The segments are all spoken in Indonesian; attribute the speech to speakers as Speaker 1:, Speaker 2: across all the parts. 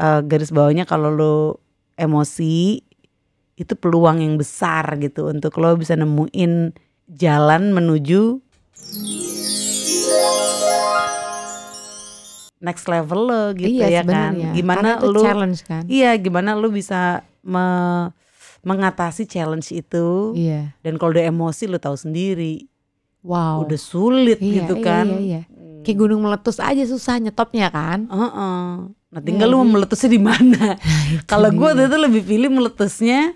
Speaker 1: eh, garis bawahnya kalau lo emosi itu peluang yang besar gitu untuk lo bisa nemuin jalan menuju next level lo gitu
Speaker 2: iya
Speaker 1: ya kan. Gimana lu
Speaker 2: challenge kan?
Speaker 1: Iya, gimana lu bisa me- mengatasi challenge itu
Speaker 2: Iya.
Speaker 1: dan kalau udah emosi lu tahu sendiri
Speaker 2: Wow.
Speaker 1: udah sulit
Speaker 2: Iya,
Speaker 1: gitu
Speaker 2: iya,
Speaker 1: kan.
Speaker 2: Iya, iya. Kayak gunung meletus aja susah nyetopnya kan?
Speaker 1: Heeh. Nah, tinggal
Speaker 2: Iya
Speaker 1: lu mau
Speaker 2: sih.
Speaker 1: meletusnya di mana. Kalau gue waktu itu lebih pilih meletusnya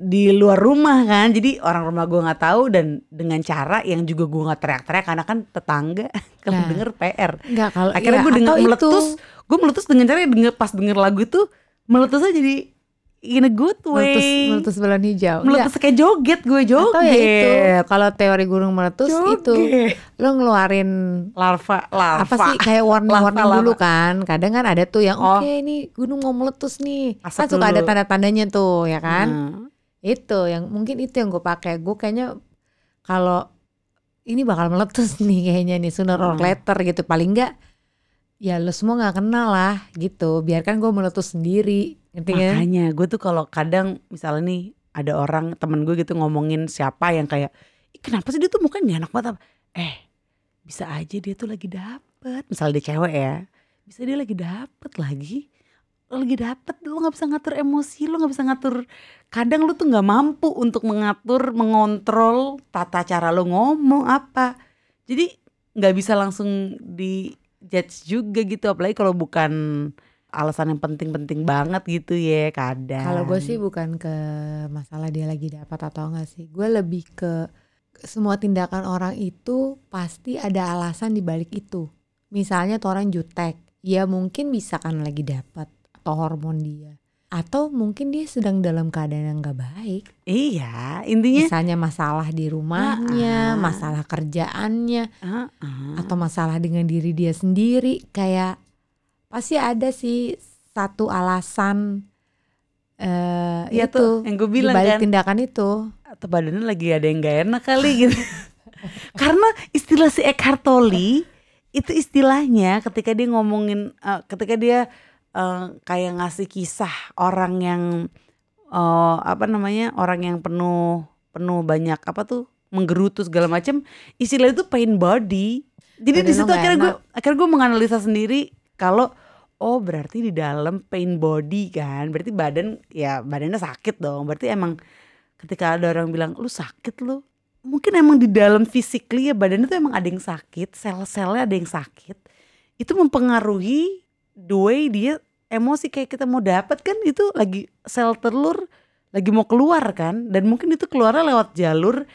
Speaker 1: di luar rumah kan. Jadi orang rumah gue nggak tahu dan dengan cara yang juga gue nggak teriak-teriak karena kan tetangga kalau
Speaker 2: Nah.
Speaker 1: denger PR.
Speaker 2: Enggak kalau
Speaker 1: Akhirnya
Speaker 2: iya,
Speaker 1: gue denger
Speaker 2: atau
Speaker 1: meletus,
Speaker 2: itu,
Speaker 1: gue meletus dengan cara denger pas denger lagu itu meletusnya jadi in a good way.
Speaker 2: meletus meletus balon hijau.
Speaker 1: Meletus kayak joget gue joget.
Speaker 2: Atau ya itu kalau teori gunung meletus itu
Speaker 1: Joget.
Speaker 2: lo ngeluarin
Speaker 1: larva larva.
Speaker 2: apa sih kayak warning-warning
Speaker 1: Lava,
Speaker 2: dulu kan kadang kan ada tuh yang
Speaker 1: Oh.
Speaker 2: oke ini gunung mau meletus nih
Speaker 1: Asap
Speaker 2: kan suka ada tanda-tandanya tuh ya kan
Speaker 1: Nah.
Speaker 2: itu yang mungkin itu yang gue pakai gue kayaknya kalau ini bakal meletus nih kayaknya nih sooner or
Speaker 1: Hmm.
Speaker 2: later gitu paling enggak ya lo semua nggak kenal lah gitu. Biarkan gue meletus sendiri ngerti kan
Speaker 1: Makanya gue tuh kalau kadang misalnya nih ada orang temen gue gitu ngomongin siapa yang kayak "Ih, kenapa sih dia tuh mukanya enak banget apa?" Eh bisa aja dia tuh lagi dapet. Misalnya dia cewek ya Bisa dia lagi dapet lagi. Lagi dapet lo gak bisa ngatur emosi Lo gak bisa ngatur. Kadang lo tuh gak mampu untuk mengatur Mengontrol tata cara lo ngomong apa. Jadi gak bisa langsung di judge juga gitu Apalagi kalau bukan alasan yang penting-penting banget gitu ya kadang.
Speaker 2: Kalau gue sih bukan ke masalah dia lagi dapat atau enggak sih. Gue lebih ke semua tindakan orang itu pasti ada alasan di balik itu. Misalnya tuh orang jutek, ya mungkin bisa kan lagi dapat atau hormon dia. Atau mungkin dia sedang dalam keadaan yang gak baik.
Speaker 1: Iya, intinya
Speaker 2: Misalnya masalah di rumahnya,
Speaker 1: Ah.
Speaker 2: masalah kerjaannya,
Speaker 1: Heeh.
Speaker 2: atau masalah dengan diri dia sendiri. Kayak pasti ada sih satu alasan eh
Speaker 1: Iya
Speaker 2: itu
Speaker 1: tuh, yang gue bilang
Speaker 2: balik
Speaker 1: kan.
Speaker 2: tindakan itu.
Speaker 1: atau badannya lagi ada yang gak enak kali gitu. Karena istilah si Eckhart Tolle itu istilahnya ketika dia ngomongin eh, ketika dia eh, kayak ngasih kisah orang yang eh, apa namanya orang yang penuh penuh banyak apa tuh menggerutu segala macam istilah itu pain body. Jadi di situ akhirnya gue akhirnya gue menganalisa sendiri kalau oh berarti di dalam pain body kan berarti badan ya badannya sakit dong. Berarti emang ketika ada orang bilang lu sakit lu mungkin emang di dalam physically ya badannya tuh emang ada yang sakit sel-selnya ada yang sakit. Itu mempengaruhi the way dia emosi kayak kita mau dapat kan itu lagi sel telur lagi mau keluar kan dan mungkin itu keluarnya lewat jalur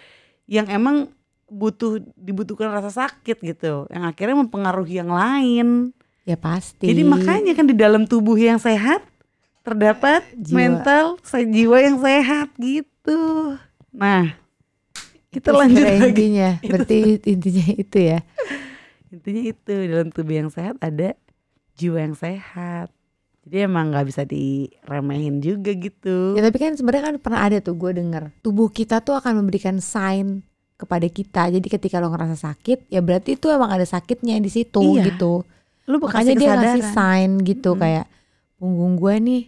Speaker 1: yang emang butuh dibutuhkan rasa sakit gitu yang akhirnya mempengaruhi yang lain
Speaker 2: Ya pasti.
Speaker 1: jadi makanya kan di dalam tubuh yang sehat terdapat
Speaker 2: Jiwa.
Speaker 1: mental jiwa yang sehat gitu. Nah, kita
Speaker 2: Itu
Speaker 1: lanjut lagi.
Speaker 2: intinya. Berarti intinya itu ya.
Speaker 1: Intinya itu dalam tubuh yang sehat ada jiwa yang sehat. Jadi emang nggak bisa diremehin juga gitu.
Speaker 2: Ya tapi kan sebenarnya kan pernah ada tuh gue denger tubuh kita tuh akan memberikan sign kepada kita. Jadi ketika lo ngerasa sakit, ya berarti itu emang ada sakitnya di situ
Speaker 1: Iya.
Speaker 2: gitu.
Speaker 1: Lu
Speaker 2: Makanya dia ngasih sign gitu
Speaker 1: Mm-mm.
Speaker 2: kayak punggung gue nih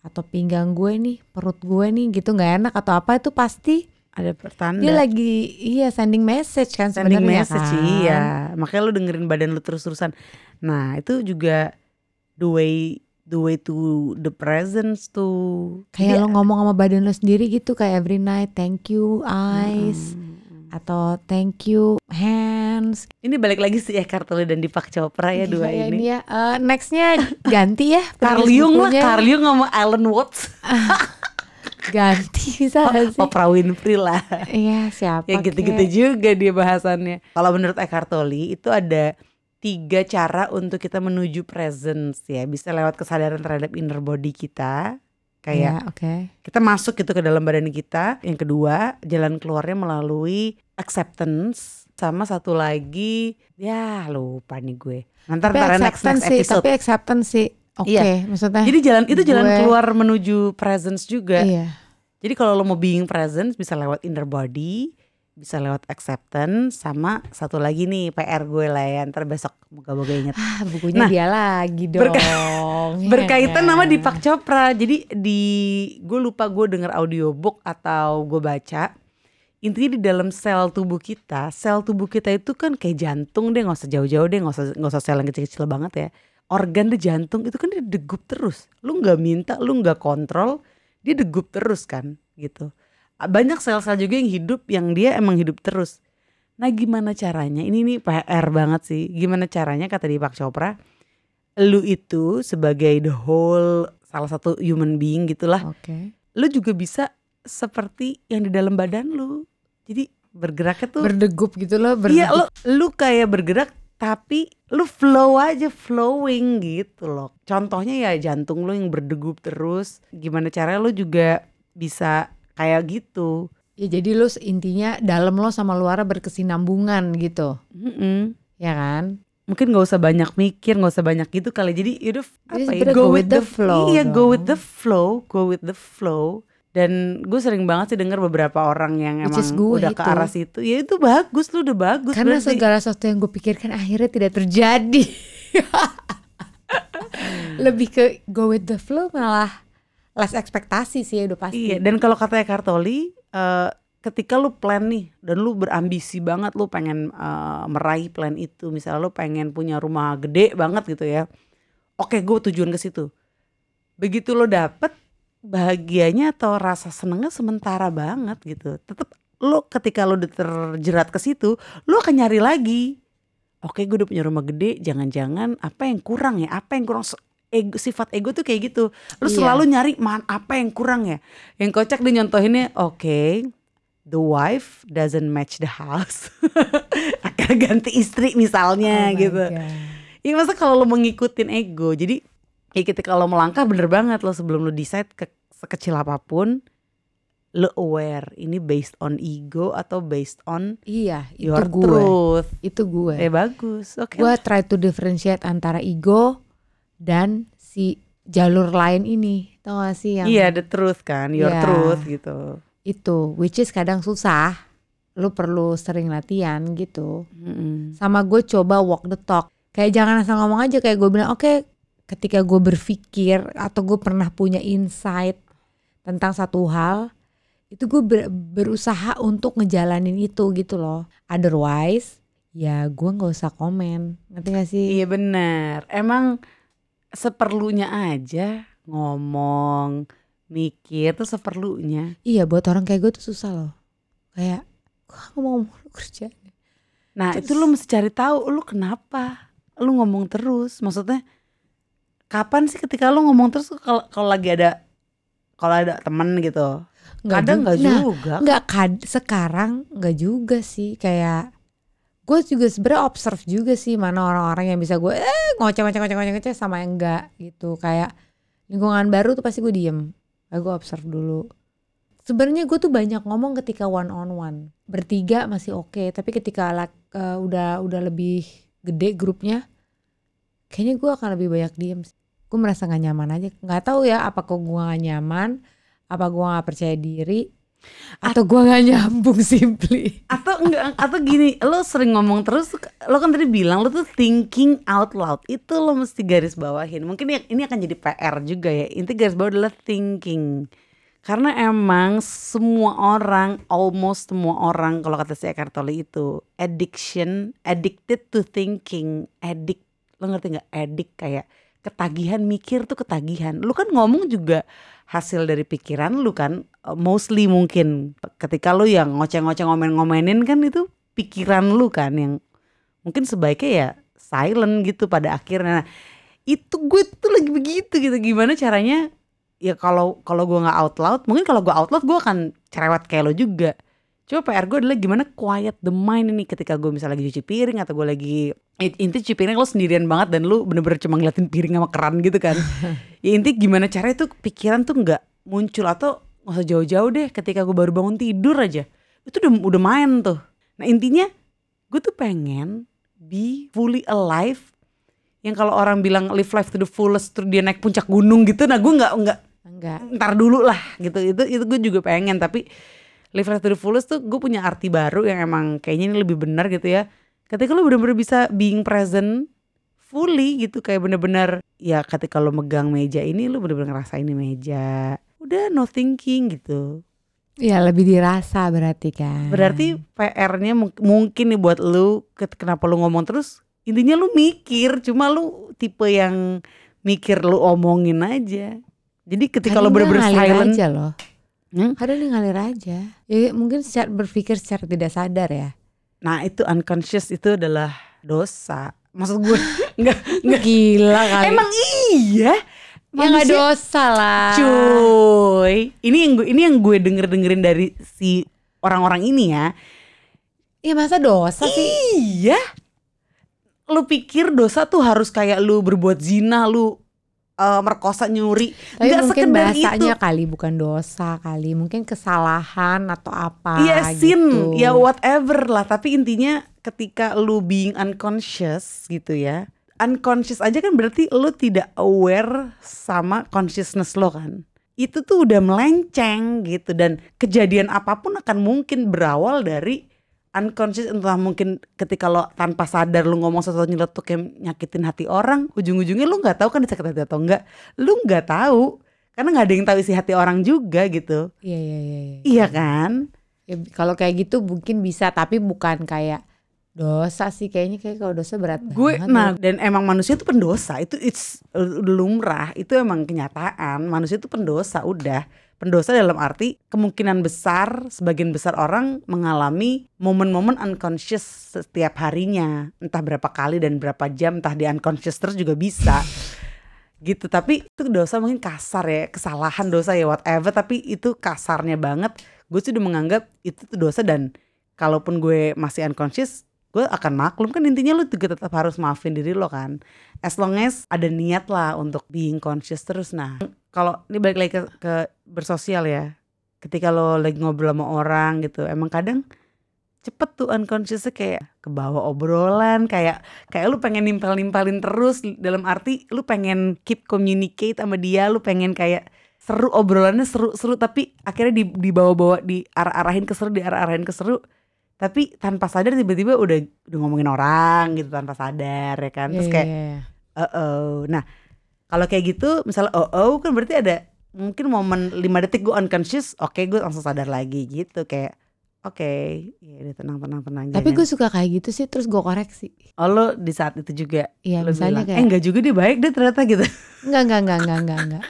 Speaker 2: atau pinggang gue nih, perut gue nih gitu nggak enak atau apa itu pasti
Speaker 1: ada pertanda.
Speaker 2: dia lagi iya sending message kan
Speaker 1: sending message
Speaker 2: kan.
Speaker 1: iya. Makanya lu dengerin badan lu terus-terusan. Nah, itu juga the way the way to the presence tuh.
Speaker 2: Kayak
Speaker 1: Jadi-
Speaker 2: lo ngomong sama badan lo sendiri gitu kayak every night thank you eyes
Speaker 1: Mm-mm.
Speaker 2: atau thank you hands.
Speaker 1: Ini balik lagi si Eckhart Tolle dan Deepak Chopra ya dua
Speaker 2: Gila
Speaker 1: ini.
Speaker 2: ya. Eh, nextnya ganti ya.
Speaker 1: Carl Jung lah. Carl Jung sama Alan Watts,
Speaker 2: Ganti bisa gak sih?
Speaker 1: Oprah Winfrey lah.
Speaker 2: Iya siapa
Speaker 1: Ya gitu-gitu juga dia bahasannya. Kalau menurut Eckhart Tolle itu ada tiga cara untuk kita menuju presence ya. Bisa lewat kesadaran terhadap inner body kita. Kayak
Speaker 2: Iya, oke.
Speaker 1: kita masuk gitu ke dalam badan kita. Yang kedua, jalan keluarnya melalui acceptance. Sama satu lagi, ya lupa nih gue. Nanti
Speaker 2: Tapi
Speaker 1: ntar next next
Speaker 2: sih,
Speaker 1: episode.
Speaker 2: tapi acceptance sih. Oke,
Speaker 1: Iya.
Speaker 2: maksudnya.
Speaker 1: Jadi jalan itu jalan
Speaker 2: gue-
Speaker 1: keluar menuju presence juga.
Speaker 2: Iya.
Speaker 1: Jadi kalau lo mau being presence bisa lewat inner body, bisa lewat acceptance sama satu lagi nih PR gue lah ya ntar besok moga-moga inget
Speaker 2: Ah, bukunya
Speaker 1: Nah,
Speaker 2: dia lagi dong. Ya
Speaker 1: berkaitan
Speaker 2: kan?
Speaker 1: sama Deepak Chopra jadi di gue lupa gue denger audiobook atau gue baca intinya di dalam sel tubuh kita sel tubuh kita itu kan kayak jantung deh nggak usah jauh-jauh deh nggak usah nggak usah sel yang kecil-kecil banget ya organ deh jantung itu kan dia degup terus lu nggak minta lu nggak kontrol dia degup terus kan gitu banyak sel-sel juga yang hidup yang dia emang hidup terus. Nah gimana caranya? Ini nih PR banget sih. Gimana caranya? Kata Deepak Chopra lu itu sebagai the whole salah satu human being gitulah.
Speaker 2: Oke.
Speaker 1: lu juga bisa seperti yang di dalam badan lu. Jadi bergeraknya tuh
Speaker 2: Berdegup gitu loh,
Speaker 1: iya
Speaker 2: berdegup.
Speaker 1: lu lu kayak bergerak tapi lu flow aja flowing gitu loh. Contohnya ya jantung lu yang berdegup terus. Gimana caranya lu juga bisa kayak gitu
Speaker 2: Ya jadi lu intinya dalam lo sama luar berkesinambungan gitu.
Speaker 1: Mm-mm.
Speaker 2: Ya kan?
Speaker 1: mungkin nggak usah banyak mikir nggak usah banyak gitu kali jadi yaudah
Speaker 2: Jadi
Speaker 1: apa ya
Speaker 2: sebenarnya go with the flow
Speaker 1: iya go with
Speaker 2: dong.
Speaker 1: the flow go with the flow dan gue sering banget sih denger beberapa orang yang
Speaker 2: Which
Speaker 1: emang
Speaker 2: is gue
Speaker 1: udah ke
Speaker 2: itu.
Speaker 1: arah situ ya itu bagus lu udah bagus
Speaker 2: Karena
Speaker 1: berarti.
Speaker 2: segala sesuatu yang gue pikirkan akhirnya tidak terjadi. Lebih ke go with the flow malah less ekspektasi sih udah pasti.
Speaker 1: Iya, dan kalau katanya Kartoli, eh, ketika lu plan nih dan lu berambisi banget, lu pengen eh, meraih plan itu, misalnya lu pengen punya rumah gede banget gitu ya. Oke, gue tujuan ke situ. Begitu lo dapet, bahagianya atau rasa senengnya sementara banget gitu. Tetap lu ketika lu udah terjerat ke situ, lu akan nyari lagi. Oke, gue udah punya rumah gede, jangan-jangan apa yang kurang ya? Apa yang kurang? Ego, sifat ego tuh kayak gitu. Lu
Speaker 2: Iya.
Speaker 1: selalu nyari man, apa yang kurang ya? Yang kocak dia nyontohinnya, oke, the wife doesn't match the house. Akan ganti istri misalnya
Speaker 2: Oh
Speaker 1: gitu. Iya masa kalau lo mengikutin ego, jadi ya ketika lo melangkah bener banget lo sebelum lo decide ke sekecil apa pun, lo aware ini based on ego atau based on
Speaker 2: Iya, itu
Speaker 1: your
Speaker 2: gue.
Speaker 1: truth.
Speaker 2: Itu gue.
Speaker 1: Eh bagus, oke.
Speaker 2: Gue try to differentiate antara ego dan si jalur lain ini. Tau gak sih yang
Speaker 1: Iya the truth kan, your
Speaker 2: Iya.
Speaker 1: truth gitu.
Speaker 2: itu which is kadang susah. Lu perlu sering latihan gitu.
Speaker 1: Mm-mm.
Speaker 2: Sama gue coba walk the talk. Kayak jangan asal ngomong aja kayak gue bilang oke ketika gue berpikir atau gue pernah punya insight tentang satu hal itu gue ber- berusaha untuk ngejalanin itu gitu loh. Otherwise ya gue nggak usah komen. Ngerti gak sih?
Speaker 1: Iya benar. Emang seperlunya aja ngomong, mikir tuh seperlunya.
Speaker 2: Iya buat orang kayak gue tuh susah loh. Kayak gue ngomong mulu kerja.
Speaker 1: Nah itu lu mesti cari tahu lu kenapa lu ngomong terus. Maksudnya kapan sih ketika lu ngomong terus kalau kalau lagi ada kalau ada temen gitu. Kadang nggak
Speaker 2: Nah,
Speaker 1: juga.
Speaker 2: nggak kad sekarang nggak juga sih kayak gue juga sebenarnya observe juga sih mana orang-orang yang bisa gue eh ngoceh ngoceh ngoceh ngoceh ngoceh sama yang enggak gitu. Kayak lingkungan baru tuh pasti gue diem. Kayak gue observe dulu. Sebenarnya gue tuh banyak ngomong ketika one on one. Bertiga masih oke tapi ketika lak- eh, udah udah lebih gede grupnya kayaknya gue akan lebih banyak diem gue merasa gak nyaman aja. Nggak tahu ya apakah gue gak nyaman apa gue gak percaya diri atau gue gak nyambung simply?
Speaker 1: Atau enggak atau gini lo sering ngomong terus lo kan tadi bilang lo tuh thinking out loud itu lo mesti garis bawahin. Mungkin ini akan jadi PR juga ya inti garis bawah adalah thinking. Karena emang semua orang almost semua orang kalau kata si Eckhart Tolle itu addiction addicted to thinking addict lo ngerti nggak? Addict kayak ketagihan mikir tuh ketagihan. Lu kan ngomong juga hasil dari pikiran lu kan uh, mostly mungkin ketika lu yang ngoceh-ngoceh ngomen-ngomenin kan itu pikiran lu kan yang mungkin sebaiknya ya silent gitu pada akhirnya. Nah, itu gue tuh lagi begitu gitu. Gimana caranya? Ya kalau kalau gue nggak out loud mungkin kalau gue out loud gue akan cerewet kayak lo juga coba PR gue adalah gimana quiet the mind ini ketika gue misalnya lagi cuci piring atau gue lagi in- inti cuci piring lo sendirian banget dan lu bener-bener cuma ngeliatin piring sama keran gitu kan. Ya inti gimana caranya tuh pikiran tuh nggak muncul atau nggak usah jauh-jauh deh ketika gue baru bangun tidur aja. Itu udah udah main tuh. Nah intinya gue tuh pengen be fully alive. Yang kalau orang bilang live life to the fullest terus dia naik puncak gunung gitu nah gue nggak nggak
Speaker 2: enggak
Speaker 1: ntar dulu lah gitu. Itu itu gue juga pengen tapi live life to the fullest tuh gue punya arti baru yang emang kayaknya ini lebih benar gitu ya ketika lu bener-bener bisa being present fully gitu kayak bener-bener ya ketika lu megang meja ini lu bener-bener ngerasain ini meja udah no thinking gitu
Speaker 2: Ya lebih dirasa berarti kan.
Speaker 1: berarti PR-nya mung- mungkin nih buat lu kenapa lu ngomong terus intinya lu mikir cuma lu tipe yang mikir lu omongin aja jadi ketika lu
Speaker 2: Kadang dia
Speaker 1: bener-bener silent
Speaker 2: aja loh.
Speaker 1: Hmm?
Speaker 2: Dia ngalir aja. Ya mungkin secara berpikir secara tidak sadar ya.
Speaker 1: Nah itu unconscious itu adalah dosa. Maksud gue nggak nggak
Speaker 2: Gila kali.
Speaker 1: emang iya.
Speaker 2: ya nggak dosa lah.
Speaker 1: Cuy, ini yang gue ini yang gue denger dengerin dari si orang-orang ini ya.
Speaker 2: Ya masa dosa sih?
Speaker 1: Iya. Lu pikir dosa tuh harus kayak lu berbuat zina, lu eh, merkosa, nyuri.
Speaker 2: Tapi
Speaker 1: Nggak
Speaker 2: mungkin
Speaker 1: sekedar
Speaker 2: bahasanya
Speaker 1: itu.
Speaker 2: kali bukan dosa kali, mungkin kesalahan atau apa
Speaker 1: Iya sin,
Speaker 2: gitu.
Speaker 1: ya whatever lah. Tapi intinya ketika lu being unconscious gitu ya. Unconscious aja kan berarti lu tidak aware sama consciousness lo kan. Itu tuh udah melenceng gitu dan kejadian apa pun akan mungkin berawal dari unconscious entah mungkin ketika lo tanpa sadar lu ngomong sesuatu nyeletuk yang nyakitin hati orang ujung-ujungnya lu nggak tahu kan disakit hati atau enggak lu nggak tahu karena nggak ada yang tahu isi hati orang juga gitu.
Speaker 2: Iya iya iya. iya.
Speaker 1: iya kan?
Speaker 2: Ya, kalau kayak gitu mungkin bisa tapi bukan kayak dosa sih. Kayaknya kayak kalau dosa berat
Speaker 1: gue
Speaker 2: banget.
Speaker 1: nah
Speaker 2: loh.
Speaker 1: dan emang manusia itu pendosa. Itu it's lumrah. Itu emang kenyataan. Manusia itu pendosa udah pendosa dalam arti kemungkinan besar sebagian besar orang mengalami momen-momen unconscious setiap harinya. Entah berapa kali dan berapa jam entah di unconscious terus juga bisa. Gitu tapi itu dosa mungkin kasar ya kesalahan dosa ya whatever tapi itu kasarnya banget. Gue sudah menganggap itu tuh dosa dan kalaupun gue masih unconscious gue akan maklum. Kan intinya lu juga tetap harus maafin diri lo kan. As long as ada niat lah untuk being conscious terus. Nah kalau ini balik lagi ke, ke bersosial ya. Ketika lo lagi ngobrol sama orang gitu emang kadang cepet tuh unconsciousnya kayak ke bawah obrolan kayak kayak lu pengen nimpel-nimpelin terus dalam arti lu pengen keep communicate sama dia lu pengen kayak seru obrolannya seru-seru tapi akhirnya di dibawa-bawa di arah-arahin ke seru di arah-arahin ke seru. Tapi tanpa sadar tiba-tiba udah udah ngomongin orang gitu tanpa sadar ya kan? Terus
Speaker 2: Iya,
Speaker 1: kayak
Speaker 2: iya, iya.
Speaker 1: oh oh nah kalau kayak gitu misalnya oh oh kan berarti ada mungkin momen 5 detik gue unconscious oke gue langsung sadar lagi gitu kayak oke ya udah tenang tenang tenang
Speaker 2: Tapi gue suka kayak gitu sih terus gue koreksi.
Speaker 1: oh lo di saat itu juga
Speaker 2: Iya
Speaker 1: lo
Speaker 2: misalnya
Speaker 1: bilang,
Speaker 2: kayak
Speaker 1: eh enggak juga dia baik deh ternyata gitu
Speaker 2: enggak enggak enggak enggak enggak enggak.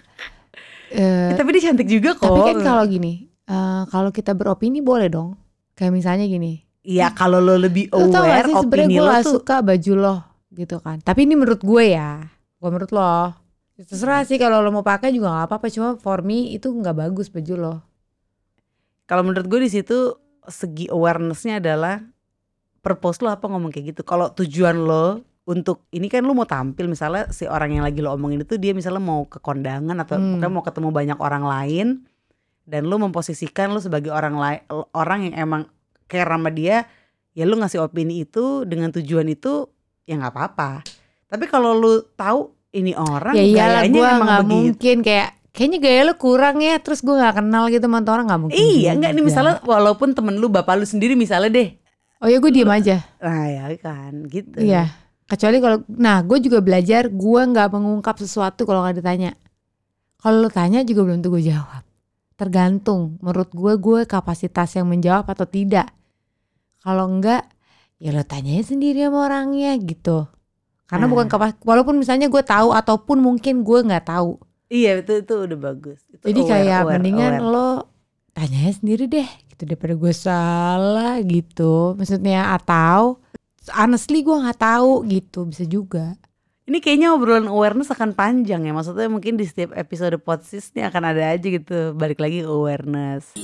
Speaker 2: Eh,
Speaker 1: Eh, tapi dia cantik juga kok
Speaker 2: tapi kan kalau gini, eh, kalau kita beropini boleh dong. Kayak misalnya gini,
Speaker 1: Iya kalau lo lebih
Speaker 2: lo tau
Speaker 1: aware
Speaker 2: gak sih
Speaker 1: opini
Speaker 2: gue
Speaker 1: lo tuh
Speaker 2: suka baju lo gitu kan. Tapi ini menurut gue ya, gue menurut lo. Terserah sih kalau lo mau pakai juga nggak apa-apa. Cuma for me itu nggak bagus baju lo.
Speaker 1: kalau menurut gue di situ segi awarenessnya adalah purpose lo apa ngomong kayak gitu kalau tujuan lo untuk ini kan lo mau tampil misalnya si orang yang lagi lo omongin itu dia misalnya mau ke kondangan atau
Speaker 2: Hmm.
Speaker 1: mau ketemu banyak orang lain dan lo memposisikan lo sebagai orang lain orang yang emang care sama dia ya lo ngasih opini itu dengan tujuan itu ya nggak apa-apa tapi kalau lo tahu ini orang
Speaker 2: ya iyalah gue nggak
Speaker 1: begitu
Speaker 2: mungkin kayak kayaknya gaya lo kurang ya. Terus gue nggak kenal gitu sama tuh orang nggak mungkin.
Speaker 1: Iya, enggak nih misalnya walaupun temen lu bapak lu sendiri misalnya deh.
Speaker 2: Oh ya gue diem aja.
Speaker 1: Nah ya kan gitu.
Speaker 2: Iya. Kecuali kalau, nah gue juga belajar gue nggak mengungkap sesuatu kalau nggak ditanya. Kalau lo tanya juga belum tentu gue jawab. Tergantung. Menurut gue gue kapasitas yang menjawab atau tidak. Kalau enggak, ya lo tanyanya sendiri sama orangnya gitu. Karena
Speaker 1: Nah.
Speaker 2: bukan kapas, walaupun misalnya gue tahu ataupun mungkin gue nggak tahu.
Speaker 1: Iya itu itu udah bagus. Itu
Speaker 2: Jadi
Speaker 1: aware,
Speaker 2: kayak
Speaker 1: aware,
Speaker 2: mendingan
Speaker 1: aware.
Speaker 2: lo tanyanya sendiri deh gitu daripada gue salah gitu. Maksudnya atau honestly gue nggak tahu gitu bisa juga.
Speaker 1: Ini kayaknya obrolan awareness akan panjang ya. Maksudnya mungkin di setiap episode podcast ini akan ada aja gitu. Balik lagi awareness.